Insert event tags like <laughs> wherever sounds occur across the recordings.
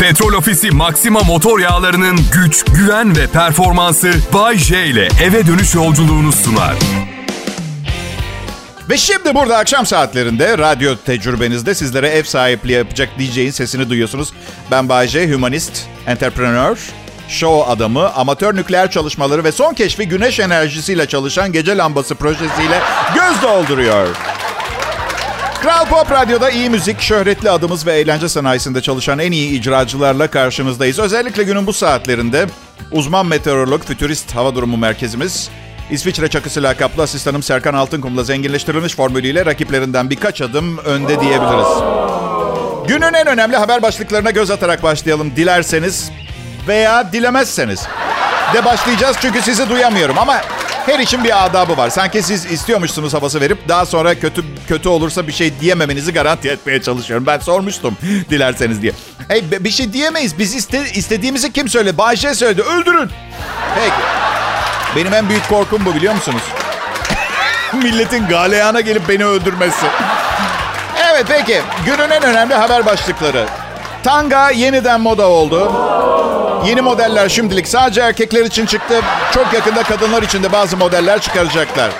Petrol Ofisi Maxima motor yağlarının güç, güven ve performansı Bay J ile eve dönüş yolculuğunu sunar. Ve şimdi burada akşam saatlerinde radyo tecrübenizde sizlere ev sahipliği yapacak DJ'in sesini duyuyorsunuz. Ben Bayce, humanist, entrepreneur, show adamı, amatör nükleer çalışmaları ve son keşfi güneş enerjisiyle çalışan gece lambası projesiyle göz dolduruyor. Kral Pop Radyo'da iyi müzik, şöhretli adımız ve eğlence sanayisinde çalışan en iyi icracılarla karşınızdayız. Özellikle günün bu saatlerinde uzman meteorolog, fütürist hava durumu merkezimiz İsviçre çakısı lakaplı asistanım Serkan Altınkum'la zenginleştirilmiş formülüyle rakiplerinden birkaç adım önde diyebiliriz. Günün en önemli haber başlıklarına göz atarak başlayalım dilerseniz veya dilemezseniz. De başlayacağız çünkü sizi duyamıyorum ama her için bir adabı var. Sanki siz istiyormuşsunuz havası verip daha sonra kötü kötü olursa bir şey diyememenizi garanti etmeye çalışıyorum. Ben sormuştum dilerseniz diye. Hey bir şey diyemeyiz. Biz iste, istediğimizi kim söyledi? Bayşe söyledi. Öldürün. Peki. Benim en büyük korkum bu biliyor musunuz? <laughs> Milletin galeyana gelip beni öldürmesi. Evet peki. Günün en önemli haber başlıkları. Tanga yeniden moda oldu. Yeni modeller şimdilik sadece erkekler için çıktı. Çok yakında kadınlar için de bazı modeller çıkaracaklar.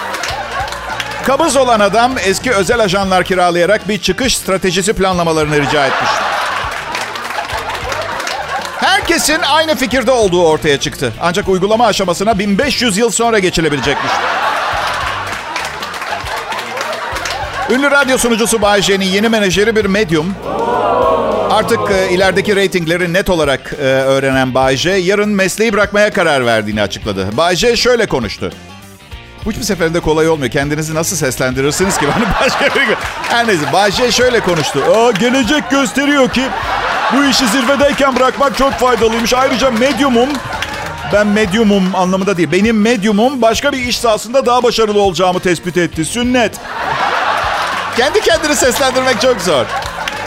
Kabız olan adam eski özel ajanlar kiralayarak bir çıkış stratejisi planlamalarını rica etmiş. Herkesin aynı fikirde olduğu ortaya çıktı. Ancak uygulama aşamasına 1500 yıl sonra geçilebilecekmiş. Ünlü radyo sunucusu Bay J'nin yeni menajeri bir medyum. Artık e, ilerideki reytingleri net olarak e, öğrenen Bay J, yarın mesleği bırakmaya karar verdiğini açıkladı. Bay J şöyle konuştu. Bu hiçbir seferinde kolay olmuyor. Kendinizi nasıl seslendirirsiniz ki? <laughs> Hani başka bir... Her neyse Bay J şöyle konuştu. Aa, gelecek gösteriyor ki bu işi zirvedeyken bırakmak çok faydalıymış. Ayrıca medyumum ben medyumum anlamında değil. Benim medyumum başka bir iş sahasında daha başarılı olacağımı tespit etti. Sünnet. Kendi kendini seslendirmek çok zor.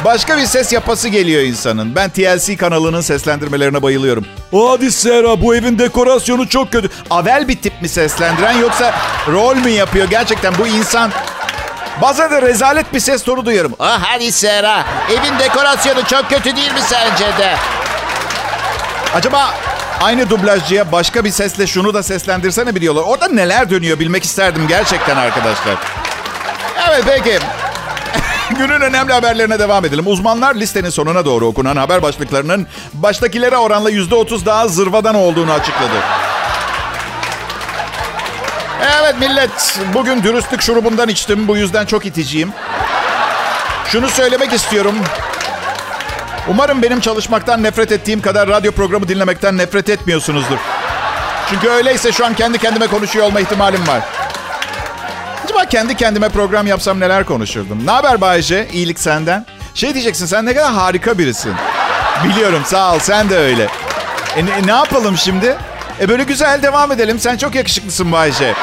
Başka bir ses yapası geliyor insanın. Ben TLC kanalının seslendirmelerine bayılıyorum. Hadi Sera bu evin dekorasyonu çok kötü. Avel bir tip mi seslendiren yoksa rol mü yapıyor? Gerçekten bu insan... Bazen de rezalet bir ses tonu duyuyorum. Ah hadi Sera. Evin dekorasyonu çok kötü değil mi sence de? Acaba aynı dublajcıya başka bir sesle şunu da seslendirsene biliyorlar. Orada neler dönüyor bilmek isterdim gerçekten arkadaşlar. Evet peki. Günün önemli haberlerine devam edelim. Uzmanlar listenin sonuna doğru okunan haber başlıklarının baştakilere oranla %30 daha zırvadan olduğunu açıkladı. Evet millet, bugün dürüstlük şurubundan içtim. Bu yüzden çok iticiyim. Şunu söylemek istiyorum. Umarım benim çalışmaktan nefret ettiğim kadar radyo programı dinlemekten nefret etmiyorsunuzdur. Çünkü öyleyse şu an kendi kendime konuşuyor olma ihtimalim var. Kendi kendime program yapsam neler konuşurdum? Ne haber Bayce? İyilik senden. Şey diyeceksin sen ne kadar harika birisin. Biliyorum sağ ol sen de öyle. E ne, ne yapalım şimdi? E böyle güzel devam edelim. Sen çok yakışıklısın Bayce.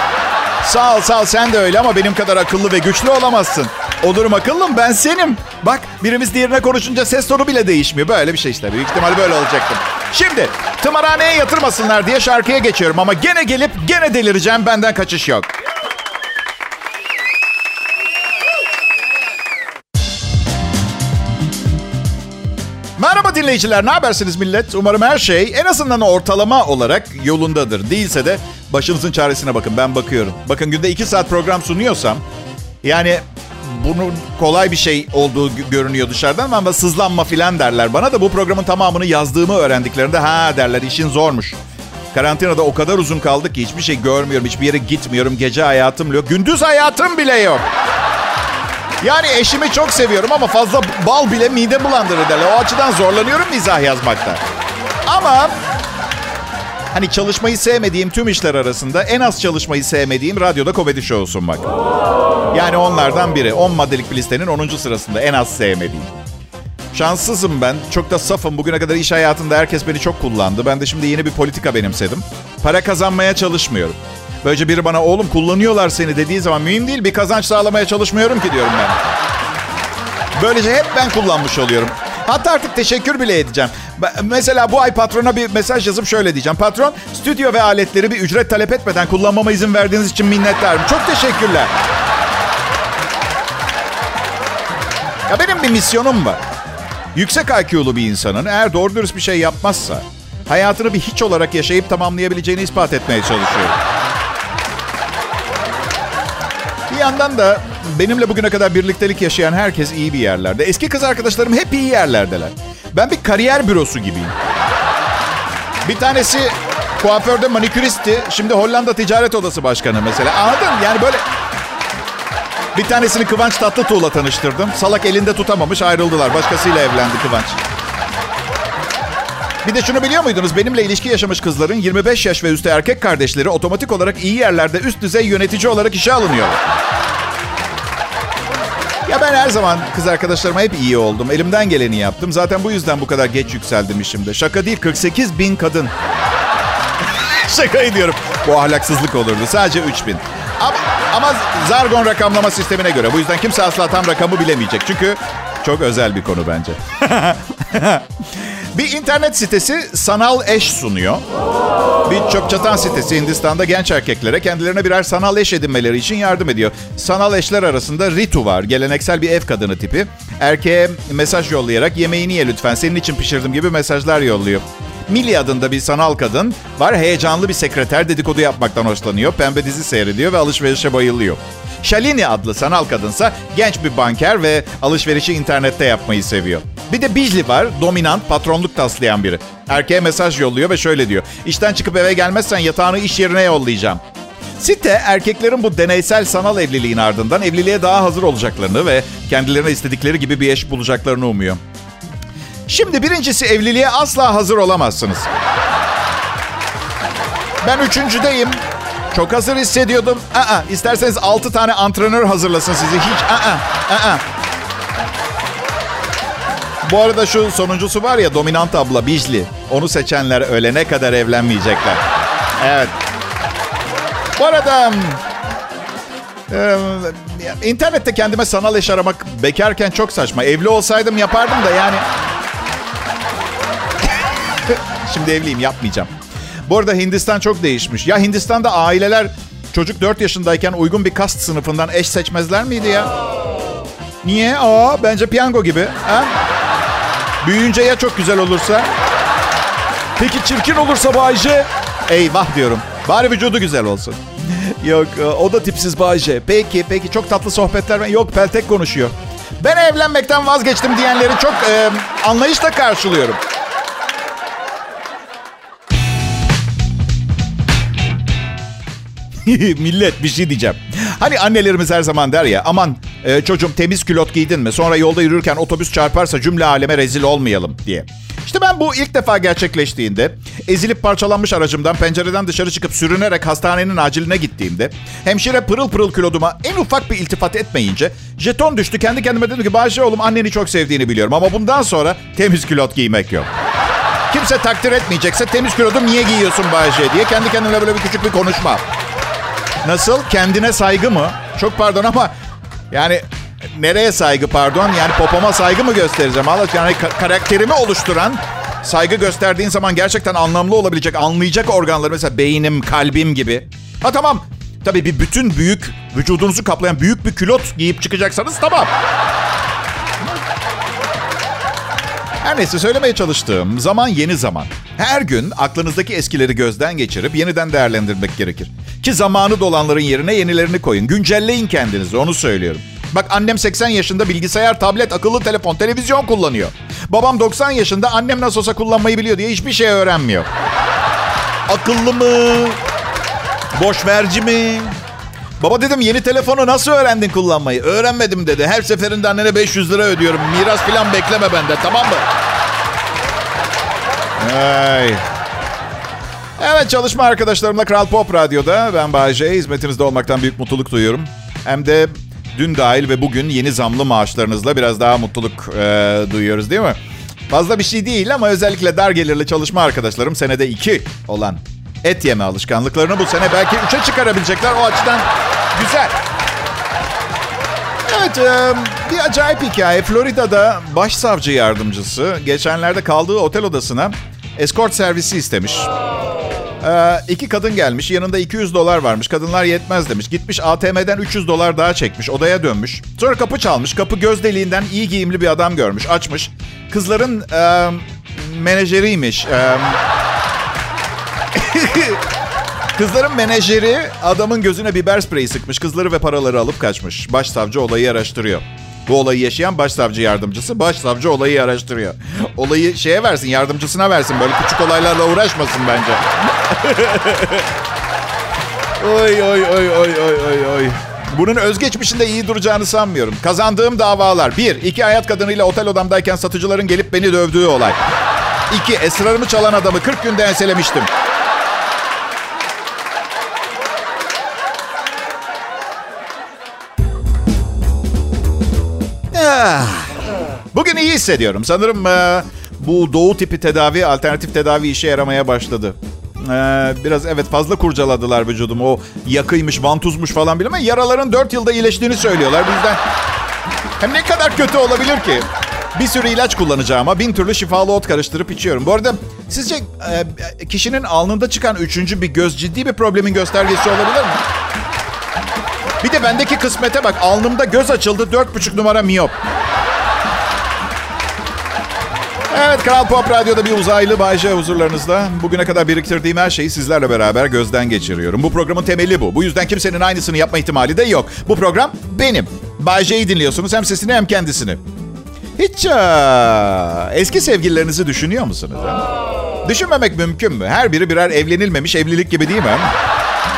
Sağ ol sağ ol sen de öyle ama benim kadar akıllı ve güçlü olamazsın. Olurum akıllım ben senim. Bak birimiz diğerine konuşunca ses tonu bile değişmiyor. Böyle bir şey işte. Büyük ihtimal böyle olacaktım. Şimdi tımarhaneye yatırmasınlar diye şarkıya geçiyorum ama gene gelip gene delireceğim. Benden kaçış yok. Merhaba dinleyiciler, ne habersiniz millet? Umarım her şey en azından ortalama olarak yolundadır. Değilse de başınızın çaresine bakın, ben bakıyorum. Bakın günde iki saat program sunuyorsam, yani bunun kolay bir şey olduğu görünüyor dışarıdan ama sızlanma filan derler. Bana da bu programın tamamını yazdığımı öğrendiklerinde ha derler işin zormuş. Karantinada o kadar uzun kaldık ki hiçbir şey görmüyorum, hiçbir yere gitmiyorum. Gece hayatım yok, gündüz hayatım bile yok. Yani eşimi çok seviyorum ama fazla bal bile mide bulandırır derler. O açıdan zorlanıyorum mizah yazmakta. Ama hani çalışmayı sevmediğim tüm işler arasında en az çalışmayı sevmediğim radyoda komedi show sunmak. Yani onlardan biri. 10 maddelik bir listenin 10. sırasında en az sevmediğim. Şanssızım ben. Çok da safım. Bugüne kadar iş hayatında herkes beni çok kullandı. Ben de şimdi yeni bir politika benimsedim. Para kazanmaya çalışmıyorum. Böylece biri bana oğlum kullanıyorlar seni dediği zaman mühim değil bir kazanç sağlamaya çalışmıyorum ki diyorum ben. Böylece hep ben kullanmış oluyorum. Hatta artık teşekkür bile edeceğim. Mesela bu ay patrona bir mesaj yazıp şöyle diyeceğim. Patron, stüdyo ve aletleri bir ücret talep etmeden kullanmama izin verdiğiniz için minnettarım. Çok teşekkürler. Ya benim bir misyonum var. Yüksek IQ'lu bir insanın eğer doğru dürüst bir şey yapmazsa hayatını bir hiç olarak yaşayıp tamamlayabileceğini ispat etmeye çalışıyor. Bir yandan da benimle bugüne kadar birliktelik yaşayan herkes iyi bir yerlerde. Eski kız arkadaşlarım hep iyi yerlerdeler. Ben bir kariyer bürosu gibiyim. Bir tanesi kuaförde maniküristi. Şimdi Hollanda Ticaret Odası Başkanı mesela. Anladın? Yani böyle... Bir tanesini Kıvanç Tatlıtuğ'la tanıştırdım. Salak elinde tutamamış ayrıldılar. Başkasıyla evlendi Kıvanç. Bir de şunu biliyor muydunuz? Benimle ilişki yaşamış kızların 25 yaş ve üstü erkek kardeşleri otomatik olarak iyi yerlerde üst düzey yönetici olarak işe alınıyorlar. Ya ben her zaman kız arkadaşlarıma hep iyi oldum. Elimden geleni yaptım. Zaten bu yüzden bu kadar geç yükseldim işimde. Şaka değil 48 bin kadın. <laughs> Şaka ediyorum. Bu ahlaksızlık olurdu. Sadece 3 bin. Ama, ama Zargon rakamlama sistemine göre. Bu yüzden kimse asla tam rakamı bilemeyecek. Çünkü çok özel bir konu bence. <laughs> bir internet sitesi sanal eş sunuyor. Bir çöp çatan sitesi Hindistan'da genç erkeklere kendilerine birer sanal eş edinmeleri için yardım ediyor. Sanal eşler arasında Ritu var. Geleneksel bir ev kadını tipi. Erkeğe mesaj yollayarak yemeğini ye lütfen senin için pişirdim gibi mesajlar yolluyor. Millie adında bir sanal kadın var. Heyecanlı bir sekreter dedikodu yapmaktan hoşlanıyor. Pembe dizi seyrediyor ve alışverişe bayılıyor. Shalini adlı sanal kadınsa genç bir banker ve alışverişi internette yapmayı seviyor. Bir de Bijli var, dominant, patronluk taslayan biri. Erkeğe mesaj yolluyor ve şöyle diyor. İşten çıkıp eve gelmezsen yatağını iş yerine yollayacağım. Site erkeklerin bu deneysel sanal evliliğin ardından evliliğe daha hazır olacaklarını ve kendilerine istedikleri gibi bir eş bulacaklarını umuyor. Şimdi birincisi evliliğe asla hazır olamazsınız. Ben üçüncüdeyim. Çok hazır hissediyordum. Aa, isterseniz altı tane antrenör hazırlasın sizi. Hiç aa, aa. Bu arada şu sonuncusu var ya dominant abla Bijli. Onu seçenler ölene kadar evlenmeyecekler. Evet. Bu arada ee, internette kendime sanal eş aramak bekarken çok saçma. Evli olsaydım yapardım da yani. Şimdi evliyim yapmayacağım. Bu arada Hindistan çok değişmiş. Ya Hindistan'da aileler çocuk 4 yaşındayken uygun bir kast sınıfından eş seçmezler miydi ya? Niye? Aa, bence piyango gibi. Ha? Büyüyünce ya çok güzel olursa? Peki çirkin olursa Bayce? Eyvah diyorum. Bari vücudu güzel olsun. Yok o da tipsiz Bayce. Peki peki çok tatlı sohbetler. Yok peltek konuşuyor. Ben evlenmekten vazgeçtim diyenleri çok e, anlayışla karşılıyorum. <laughs> Millet bir şey diyeceğim. Hani annelerimiz her zaman der ya aman e, çocuğum temiz külot giydin mi? Sonra yolda yürürken otobüs çarparsa cümle aleme rezil olmayalım diye. İşte ben bu ilk defa gerçekleştiğinde ezilip parçalanmış aracımdan pencereden dışarı çıkıp sürünerek hastanenin aciline gittiğimde hemşire pırıl pırıl küloduma en ufak bir iltifat etmeyince jeton düştü. Kendi kendime dedim ki Bahçe oğlum anneni çok sevdiğini biliyorum ama bundan sonra temiz külot giymek yok. Kimse takdir etmeyecekse temiz külodum niye giyiyorsun Bahçe diye kendi kendime böyle bir küçük bir konuşma. Nasıl? Kendine saygı mı? Çok pardon ama yani nereye saygı pardon? Yani popoma saygı mı göstereceğim? Allah yani karakterimi oluşturan saygı gösterdiğin zaman gerçekten anlamlı olabilecek, anlayacak organları mesela beynim, kalbim gibi. Ha tamam. Tabii bir bütün büyük, vücudunuzu kaplayan büyük bir külot giyip çıkacaksanız tamam. Her neyse söylemeye çalıştığım zaman yeni zaman. Her gün aklınızdaki eskileri gözden geçirip yeniden değerlendirmek gerekir. Ki zamanı dolanların yerine yenilerini koyun. Güncelleyin kendinizi onu söylüyorum. Bak annem 80 yaşında bilgisayar, tablet, akıllı telefon, televizyon kullanıyor. Babam 90 yaşında annem nasıl olsa kullanmayı biliyor diye hiçbir şey öğrenmiyor. Akıllı mı? Boş mi? Baba dedim yeni telefonu nasıl öğrendin kullanmayı? Öğrenmedim dedi. Her seferinde annene 500 lira ödüyorum. Miras falan bekleme benden tamam mı? Ay. Evet çalışma arkadaşlarımla Kral Pop Radyo'da ben Bayece. Hizmetinizde olmaktan büyük mutluluk duyuyorum. Hem de dün dahil ve bugün yeni zamlı maaşlarınızla biraz daha mutluluk e, duyuyoruz değil mi? Fazla bir şey değil ama özellikle dar gelirli çalışma arkadaşlarım senede iki olan et yeme alışkanlıklarını bu sene belki üçe çıkarabilecekler. O açıdan güzel. Evet, e, bir acayip hikaye. Florida'da başsavcı yardımcısı geçenlerde kaldığı otel odasına eskort servisi istemiş. Ee, iki kadın gelmiş. Yanında 200 dolar varmış. Kadınlar yetmez demiş. Gitmiş ATM'den 300 dolar daha çekmiş. Odaya dönmüş. Sonra kapı çalmış. Kapı göz deliğinden iyi giyimli bir adam görmüş. Açmış. Kızların e, menajeriymiş. E, <laughs> Kızların menajeri adamın gözüne biber spreyi sıkmış. Kızları ve paraları alıp kaçmış. Başsavcı olayı araştırıyor. Bu olayı yaşayan başsavcı yardımcısı başsavcı olayı araştırıyor. Olayı şeye versin yardımcısına versin. Böyle küçük olaylarla uğraşmasın bence. <laughs> oy oy oy oy oy oy oy. Bunun özgeçmişinde iyi duracağını sanmıyorum. Kazandığım davalar. Bir, iki hayat kadınıyla otel odamdayken satıcıların gelip beni dövdüğü olay. İki, esrarımı çalan adamı 40 günde enselemiştim. Bugün iyi hissediyorum. Sanırım e, bu doğu tipi tedavi, alternatif tedavi işe yaramaya başladı. E, biraz evet fazla kurcaladılar vücudumu. O yakıymış, vantuzmuş falan bile yaraların 4 yılda iyileştiğini söylüyorlar. Bizden hem ne kadar kötü olabilir ki? Bir sürü ilaç kullanacağım ama bin türlü şifalı ot karıştırıp içiyorum. Bu arada sizce e, kişinin alnında çıkan üçüncü bir göz ciddi bir problemin göstergesi olabilir mi? Bir de bendeki kısmete bak. Alnımda göz açıldı. Dört buçuk numara miyop. Evet Kral Pop Radyo'da bir uzaylı Bayce huzurlarınızda. Bugüne kadar biriktirdiğim her şeyi sizlerle beraber gözden geçiriyorum. Bu programın temeli bu. Bu yüzden kimsenin aynısını yapma ihtimali de yok. Bu program benim. Bayce'yi dinliyorsunuz hem sesini hem kendisini. Hiç aa, eski sevgililerinizi düşünüyor musunuz? Ha? Düşünmemek mümkün mü? Her biri birer evlenilmemiş evlilik gibi değil mi?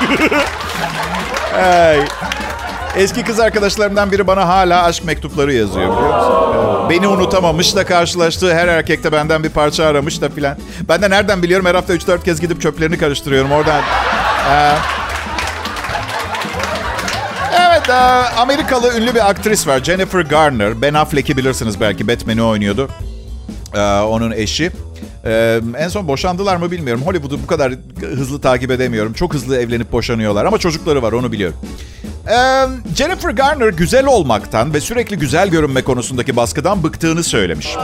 <laughs> Ay. Eski kız arkadaşlarımdan biri bana hala aşk mektupları yazıyor biliyor musun? Beni unutamamış da karşılaştığı her erkekte benden bir parça aramış da filan. Ben de nereden biliyorum her hafta 3-4 kez gidip çöplerini karıştırıyorum oradan. Ee, evet e, Amerikalı ünlü bir aktris var Jennifer Garner. Ben Affleck'i bilirsiniz belki Batman'i oynuyordu. Ee, onun eşi. Ee, en son boşandılar mı bilmiyorum. Hollywood'u bu kadar hızlı takip edemiyorum. Çok hızlı evlenip boşanıyorlar ama çocukları var onu biliyorum. Ee, Jennifer Garner güzel olmaktan ve sürekli güzel görünme konusundaki baskıdan bıktığını söylemiş.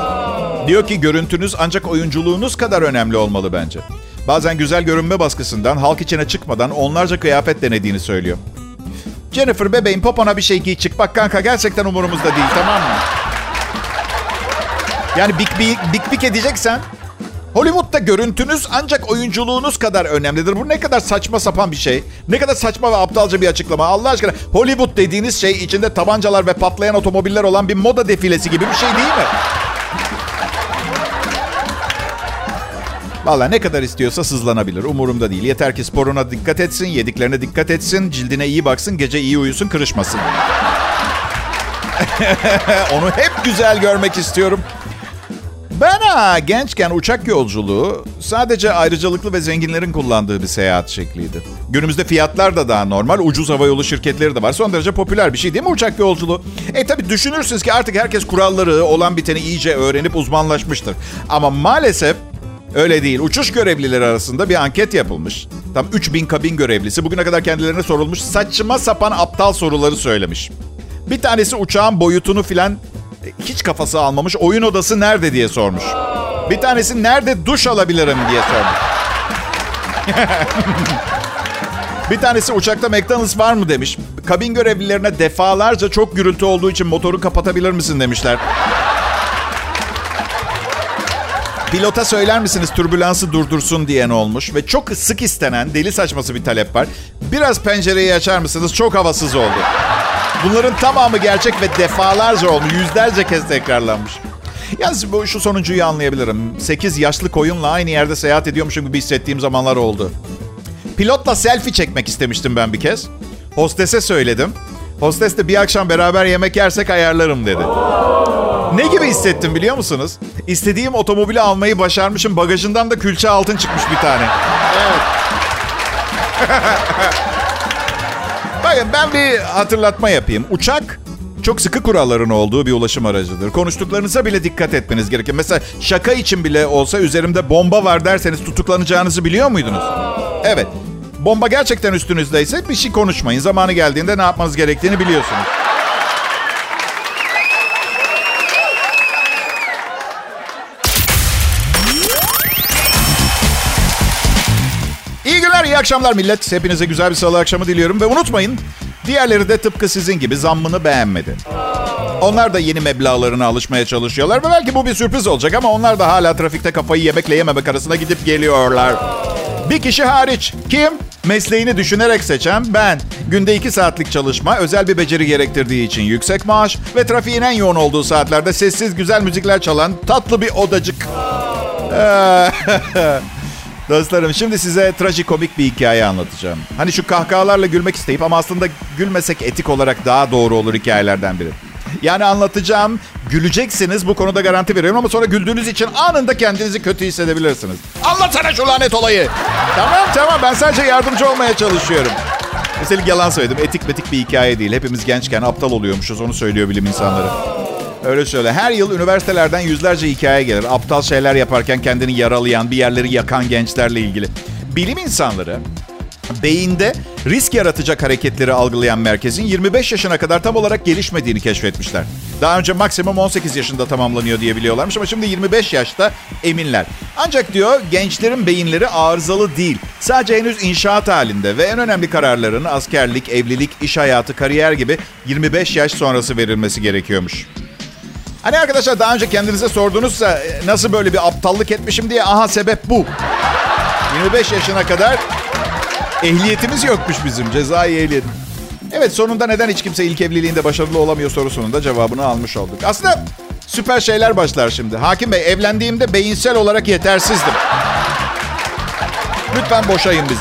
Diyor ki görüntünüz ancak oyunculuğunuz kadar önemli olmalı bence. Bazen güzel görünme baskısından halk içine çıkmadan onlarca kıyafet denediğini söylüyor. Jennifer bebeğim popona bir şey giy çık. Bak kanka gerçekten umurumuzda değil tamam mı? Yani bik bik, bik, bik edeceksen Hollywood'da görüntünüz ancak oyunculuğunuz kadar önemlidir. Bu ne kadar saçma sapan bir şey. Ne kadar saçma ve aptalca bir açıklama. Allah aşkına Hollywood dediğiniz şey içinde tabancalar ve patlayan otomobiller olan bir moda defilesi gibi bir şey değil mi? Valla ne kadar istiyorsa sızlanabilir. Umurumda değil. Yeter ki sporuna dikkat etsin, yediklerine dikkat etsin, cildine iyi baksın, gece iyi uyusun, kırışmasın. <laughs> Onu hep güzel görmek istiyorum. Ben ha, gençken uçak yolculuğu sadece ayrıcalıklı ve zenginlerin kullandığı bir seyahat şekliydi. Günümüzde fiyatlar da daha normal. Ucuz havayolu şirketleri de var. Son derece popüler bir şey değil mi uçak yolculuğu? E tabi düşünürsünüz ki artık herkes kuralları olan biteni iyice öğrenip uzmanlaşmıştır. Ama maalesef öyle değil. Uçuş görevlileri arasında bir anket yapılmış. Tam 3000 kabin görevlisi bugüne kadar kendilerine sorulmuş saçma sapan aptal soruları söylemiş. Bir tanesi uçağın boyutunu filan hiç kafası almamış. Oyun odası nerede diye sormuş. Bir tanesi nerede duş alabilirim diye sormuş. <laughs> bir tanesi uçakta McDonald's var mı demiş. Kabin görevlilerine defalarca çok gürültü olduğu için motoru kapatabilir misin demişler. Pilota söyler misiniz türbülansı durdursun diyen olmuş ve çok sık istenen deli saçması bir talep var. Biraz pencereyi açar mısınız? Çok havasız oldu. Bunların tamamı gerçek ve defalarca olmuş. Yüzlerce kez tekrarlanmış. Yalnız bu, şu sonuncuyu anlayabilirim. 8 yaşlı koyunla aynı yerde seyahat ediyormuşum gibi hissettiğim zamanlar oldu. Pilotla selfie çekmek istemiştim ben bir kez. Hostese söyledim. Hostes de bir akşam beraber yemek yersek ayarlarım dedi. Ne gibi hissettim biliyor musunuz? İstediğim otomobili almayı başarmışım. Bagajından da külçe altın çıkmış bir tane. Evet. <laughs> Bakın ben bir hatırlatma yapayım. Uçak çok sıkı kuralların olduğu bir ulaşım aracıdır. Konuştuklarınıza bile dikkat etmeniz gerekir. Mesela şaka için bile olsa üzerimde bomba var derseniz tutuklanacağınızı biliyor muydunuz? Evet. Bomba gerçekten üstünüzdeyse bir şey konuşmayın. Zamanı geldiğinde ne yapmanız gerektiğini biliyorsunuz. Akşamlar millet. Hepinize güzel bir salı akşamı diliyorum. Ve unutmayın diğerleri de tıpkı sizin gibi zammını beğenmedi. Onlar da yeni meblağlarına alışmaya çalışıyorlar. Ve belki bu bir sürpriz olacak ama onlar da hala trafikte kafayı yemekle yememek arasında gidip geliyorlar. Bir kişi hariç. Kim? Mesleğini düşünerek seçen ben. Günde iki saatlik çalışma, özel bir beceri gerektirdiği için yüksek maaş ve trafiğin en yoğun olduğu saatlerde sessiz güzel müzikler çalan tatlı bir odacık. <laughs> <laughs> Dostlarım şimdi size trajikomik bir hikaye anlatacağım. Hani şu kahkahalarla gülmek isteyip ama aslında gülmesek etik olarak daha doğru olur hikayelerden biri. Yani anlatacağım, güleceksiniz bu konuda garanti veriyorum ama sonra güldüğünüz için anında kendinizi kötü hissedebilirsiniz. Anlatsana şu lanet olayı. tamam tamam ben sadece yardımcı olmaya çalışıyorum. Üstelik yalan söyledim. Etik metik bir hikaye değil. Hepimiz gençken aptal oluyormuşuz. Onu söylüyor bilim insanları. Öyle söyle. Her yıl üniversitelerden yüzlerce hikaye gelir. Aptal şeyler yaparken kendini yaralayan, bir yerleri yakan gençlerle ilgili. Bilim insanları beyinde risk yaratacak hareketleri algılayan merkezin 25 yaşına kadar tam olarak gelişmediğini keşfetmişler. Daha önce maksimum 18 yaşında tamamlanıyor diye biliyorlarmış ama şimdi 25 yaşta eminler. Ancak diyor gençlerin beyinleri arızalı değil. Sadece henüz inşaat halinde ve en önemli kararların askerlik, evlilik, iş hayatı, kariyer gibi 25 yaş sonrası verilmesi gerekiyormuş. Hani arkadaşlar daha önce kendinize sordunuzsa nasıl böyle bir aptallık etmişim diye aha sebep bu. 25 yaşına kadar ehliyetimiz yokmuş bizim cezai ehliyet. Evet sonunda neden hiç kimse ilk evliliğinde başarılı olamıyor sorusunun da cevabını almış olduk. Aslında süper şeyler başlar şimdi. Hakim Bey evlendiğimde beyinsel olarak yetersizdim. Lütfen boşayın bizi.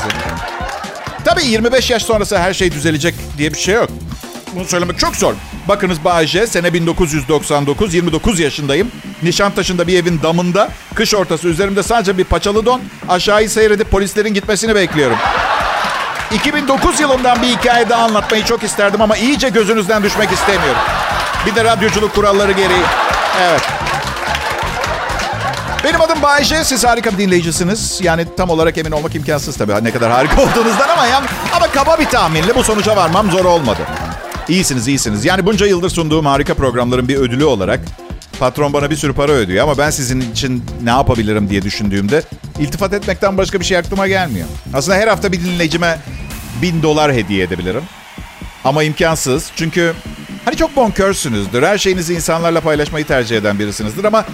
Tabii 25 yaş sonrası her şey düzelecek diye bir şey yok. Bunu söylemek çok zor. Bakınız Bayce, sene 1999, 29 yaşındayım. Nişantaşı'nda bir evin damında, kış ortası üzerimde sadece bir paçalı don. Aşağıyı seyredip polislerin gitmesini bekliyorum. 2009 yılından bir hikaye daha anlatmayı çok isterdim ama iyice gözünüzden düşmek istemiyorum. Bir de radyoculuk kuralları gereği. Evet. Benim adım Bayece. Siz harika bir dinleyicisiniz. Yani tam olarak emin olmak imkansız tabii ne kadar harika <laughs> olduğunuzdan ama yani, ama kaba bir tahminle bu sonuca varmam zor olmadı. İyisiniz, iyisiniz. Yani bunca yıldır sunduğum harika programların bir ödülü olarak patron bana bir sürü para ödüyor ama ben sizin için ne yapabilirim diye düşündüğümde iltifat etmekten başka bir şey aklıma gelmiyor. Aslında her hafta bir dinleyicime bin dolar hediye edebilirim. Ama imkansız çünkü hani çok bonkörsünüzdür. Her şeyinizi insanlarla paylaşmayı tercih eden birisinizdir ama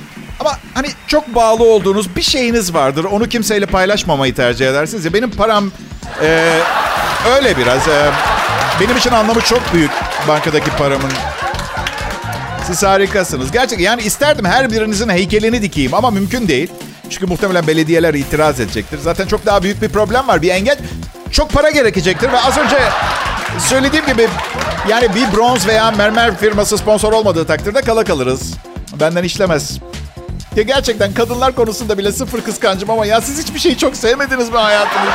ama hani çok bağlı olduğunuz bir şeyiniz vardır. Onu kimseyle paylaşmamayı tercih edersiniz ya. Benim param e, öyle biraz. E, benim için anlamı çok büyük bankadaki paramın. Siz harikasınız. Gerçekten yani isterdim her birinizin heykelini dikeyim ama mümkün değil. Çünkü muhtemelen belediyeler itiraz edecektir. Zaten çok daha büyük bir problem var. Bir engel çok para gerekecektir ve az önce söylediğim gibi yani bir bronz veya mermer firması sponsor olmadığı takdirde kala kalırız. Benden işlemez. Ya gerçekten kadınlar konusunda bile sıfır kıskancım ama ya siz hiçbir şeyi çok sevmediniz mi hayatınızda?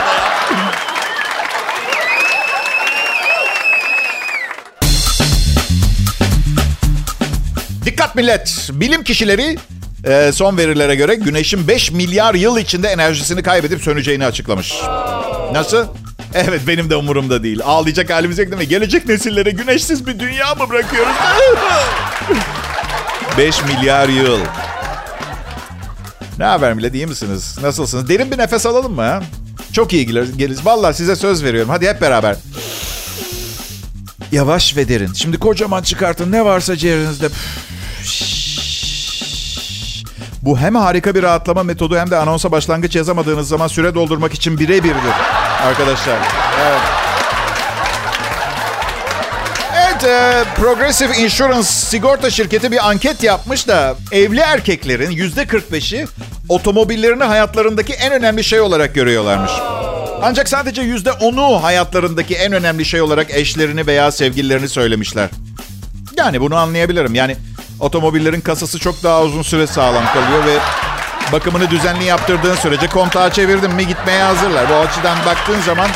Dikkat millet. Bilim kişileri e, son verilere göre güneşin 5 milyar yıl içinde enerjisini kaybedip söneceğini açıklamış. Nasıl? Evet benim de umurumda değil. Ağlayacak halimiz yok değil mi? Gelecek nesillere güneşsiz bir dünya mı bırakıyoruz? <laughs> 5 milyar yıl. Ne haber millet iyi misiniz? Nasılsınız? Derin bir nefes alalım mı? Ha? Çok iyi geliriz. Vallahi size söz veriyorum. Hadi hep beraber. Yavaş ve derin. Şimdi kocaman çıkartın ne varsa ciğerinizde. Bu hem harika bir rahatlama metodu hem de anonsa başlangıç yazamadığınız zaman süre doldurmak için birebirdir arkadaşlar. Evet. Evet, e, Progressive Insurance sigorta şirketi bir anket yapmış da evli erkeklerin yüzde 45'i otomobillerini hayatlarındaki en önemli şey olarak görüyorlarmış. Ancak sadece yüzde onu hayatlarındaki en önemli şey olarak eşlerini veya sevgililerini söylemişler. Yani bunu anlayabilirim. Yani otomobillerin kasası çok daha uzun süre sağlam kalıyor ve bakımını düzenli yaptırdığın sürece kontağı çevirdin mi gitmeye hazırlar. Bu açıdan baktığın zaman...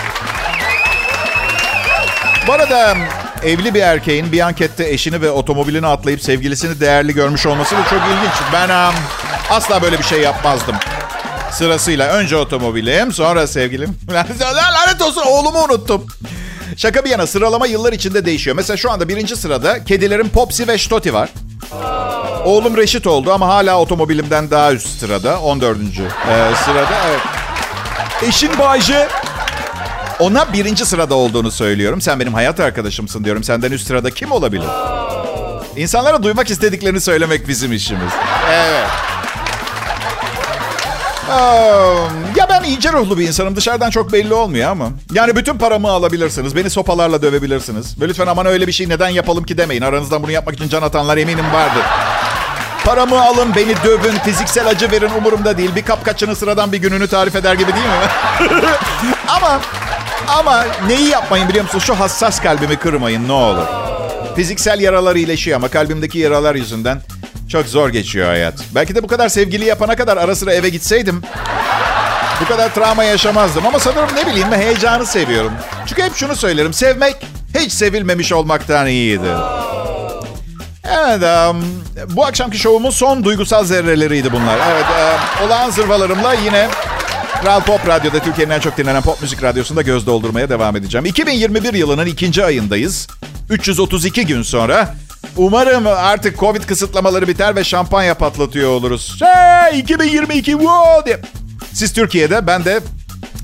Bu arada evli bir erkeğin bir ankette eşini ve otomobilini atlayıp sevgilisini değerli görmüş olması da çok ilginç. Ben um, asla böyle bir şey yapmazdım. Sırasıyla önce otomobilim sonra sevgilim. <laughs> Lanet olsun oğlumu unuttum. Şaka bir yana sıralama yıllar içinde değişiyor. Mesela şu anda birinci sırada kedilerin Popsi ve Stoti var. Oğlum Reşit oldu ama hala otomobilimden daha üst sırada. 14. Ee, sırada evet. Eşin Bayce Ona birinci sırada olduğunu söylüyorum. Sen benim hayat arkadaşımsın diyorum. Senden üst sırada kim olabilir? İnsanlara duymak istediklerini söylemek bizim işimiz. Evet. Ya ben ince ruhlu bir insanım. Dışarıdan çok belli olmuyor ama. Yani bütün paramı alabilirsiniz. Beni sopalarla dövebilirsiniz. Ve lütfen aman öyle bir şey neden yapalım ki demeyin. Aranızdan bunu yapmak için can atanlar eminim vardır. Paramı alın, beni dövün, fiziksel acı verin umurumda değil. Bir kapkaçının sıradan bir gününü tarif eder gibi değil mi? <laughs> ama ama neyi yapmayın biliyor musunuz? Şu hassas kalbimi kırmayın ne olur. Fiziksel yaralar iyileşiyor ama kalbimdeki yaralar yüzünden çok zor geçiyor hayat. Belki de bu kadar sevgili yapana kadar ara sıra eve gitseydim bu kadar travma yaşamazdım. Ama sanırım ne bileyim heyecanı seviyorum. Çünkü hep şunu söylerim. Sevmek hiç sevilmemiş olmaktan iyidir. Evet, um, bu akşamki şovumun son duygusal zerreleriydi bunlar. Evet, um, olağan zırvalarımla yine Kral Pop Radyo'da Türkiye'nin en çok dinlenen pop müzik radyosunda göz doldurmaya devam edeceğim. 2021 yılının ikinci ayındayız. 332 gün sonra Umarım artık Covid kısıtlamaları biter ve şampanya patlatıyor oluruz. Hey 2022 wow diye. Siz Türkiye'de ben de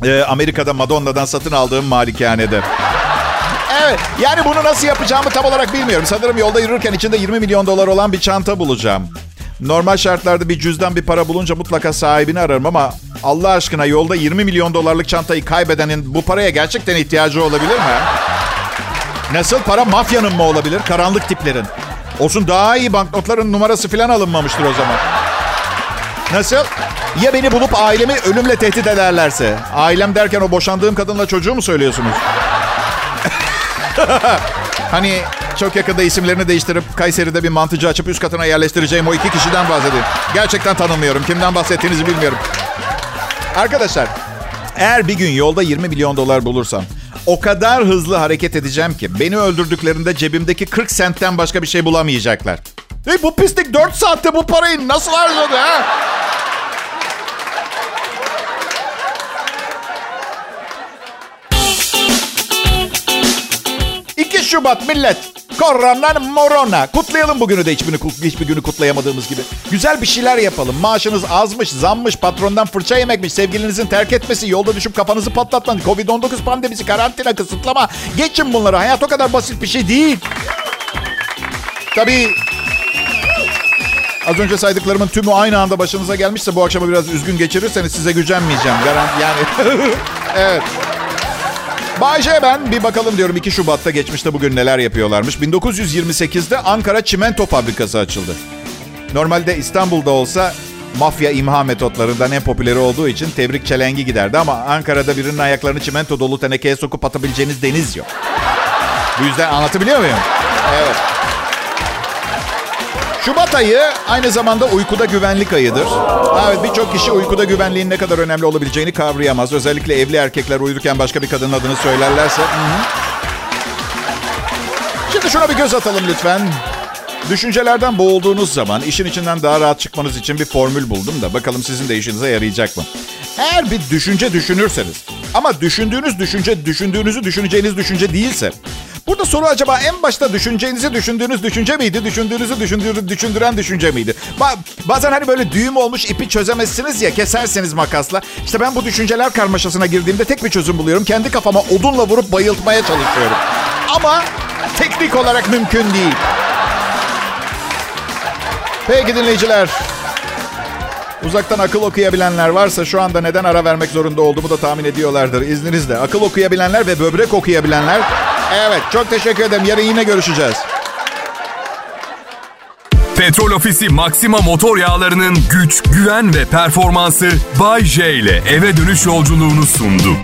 e, Amerika'da Madonna'dan satın aldığım malikanede. Evet yani bunu nasıl yapacağımı tam olarak bilmiyorum. Sanırım yolda yürürken içinde 20 milyon dolar olan bir çanta bulacağım. Normal şartlarda bir cüzdan bir para bulunca mutlaka sahibini ararım ama Allah aşkına yolda 20 milyon dolarlık çantayı kaybedenin bu paraya gerçekten ihtiyacı olabilir mi? Nasıl para mafyanın mı olabilir? Karanlık tiplerin. Olsun daha iyi banknotların numarası falan alınmamıştır o zaman. Nasıl? Ya beni bulup ailemi ölümle tehdit ederlerse? Ailem derken o boşandığım kadınla çocuğu mu söylüyorsunuz? <laughs> hani çok yakında isimlerini değiştirip Kayseri'de bir mantıcı açıp üst katına yerleştireceğim o iki kişiden bahsedeyim. Gerçekten tanımıyorum. Kimden bahsettiğinizi bilmiyorum. Arkadaşlar eğer bir gün yolda 20 milyon dolar bulursam o kadar hızlı hareket edeceğim ki beni öldürdüklerinde cebimdeki 40 sentten başka bir şey bulamayacaklar. Hey, bu pislik 4 saatte bu parayı nasıl harcadı ha? Şubat millet. Korona morona. Kutlayalım bugünü de hiçbirini, hiçbir günü kutlayamadığımız gibi. Güzel bir şeyler yapalım. Maaşınız azmış, zammış, patrondan fırça yemekmiş, sevgilinizin terk etmesi, yolda düşüp kafanızı patlatman, Covid-19 pandemisi, karantina, kısıtlama. Geçin bunları. Hayat o kadar basit bir şey değil. Tabii Az önce saydıklarımın tümü aynı anda başınıza gelmişse bu akşamı biraz üzgün geçirirseniz size gücenmeyeceğim. Garanti yani. <laughs> evet. Bayce ben bir bakalım diyorum 2 Şubat'ta geçmişte bugün neler yapıyorlarmış. 1928'de Ankara Çimento Fabrikası açıldı. Normalde İstanbul'da olsa mafya imha metotlarından en popüleri olduğu için tebrik çelengi giderdi ama Ankara'da birinin ayaklarını çimento dolu tenekeye sokup atabileceğiniz deniz yok. Bu yüzden anlatabiliyor muyum? Evet. Şubat ayı aynı zamanda uykuda güvenlik ayıdır. Evet birçok kişi uykuda güvenliğin ne kadar önemli olabileceğini kavrayamaz. Özellikle evli erkekler uyurken başka bir kadının adını söylerlerse. Şimdi şuna bir göz atalım lütfen. Düşüncelerden boğulduğunuz zaman işin içinden daha rahat çıkmanız için bir formül buldum da bakalım sizin de işinize yarayacak mı? Eğer bir düşünce düşünürseniz ama düşündüğünüz düşünce düşündüğünüzü düşüneceğiniz düşünce değilse Burada soru acaba en başta düşüncenizi düşündüğünüz düşünce miydi? Düşündüğünüzü düşündüğünü düşündüren düşünce miydi? Ba- bazen hani böyle düğüm olmuş ipi çözemezsiniz ya keserseniz makasla. İşte ben bu düşünceler karmaşasına girdiğimde tek bir çözüm buluyorum. Kendi kafama odunla vurup bayıltmaya çalışıyorum. Ama teknik olarak mümkün değil. Peki dinleyiciler. Uzaktan akıl okuyabilenler varsa şu anda neden ara vermek zorunda olduğumu da tahmin ediyorlardır. İzninizle. Akıl okuyabilenler ve böbrek okuyabilenler Evet çok teşekkür ederim. Yarın yine görüşeceğiz. Petrol Ofisi Maxima motor yağlarının güç, güven ve performansı Bay J ile eve dönüş yolculuğunu sundu.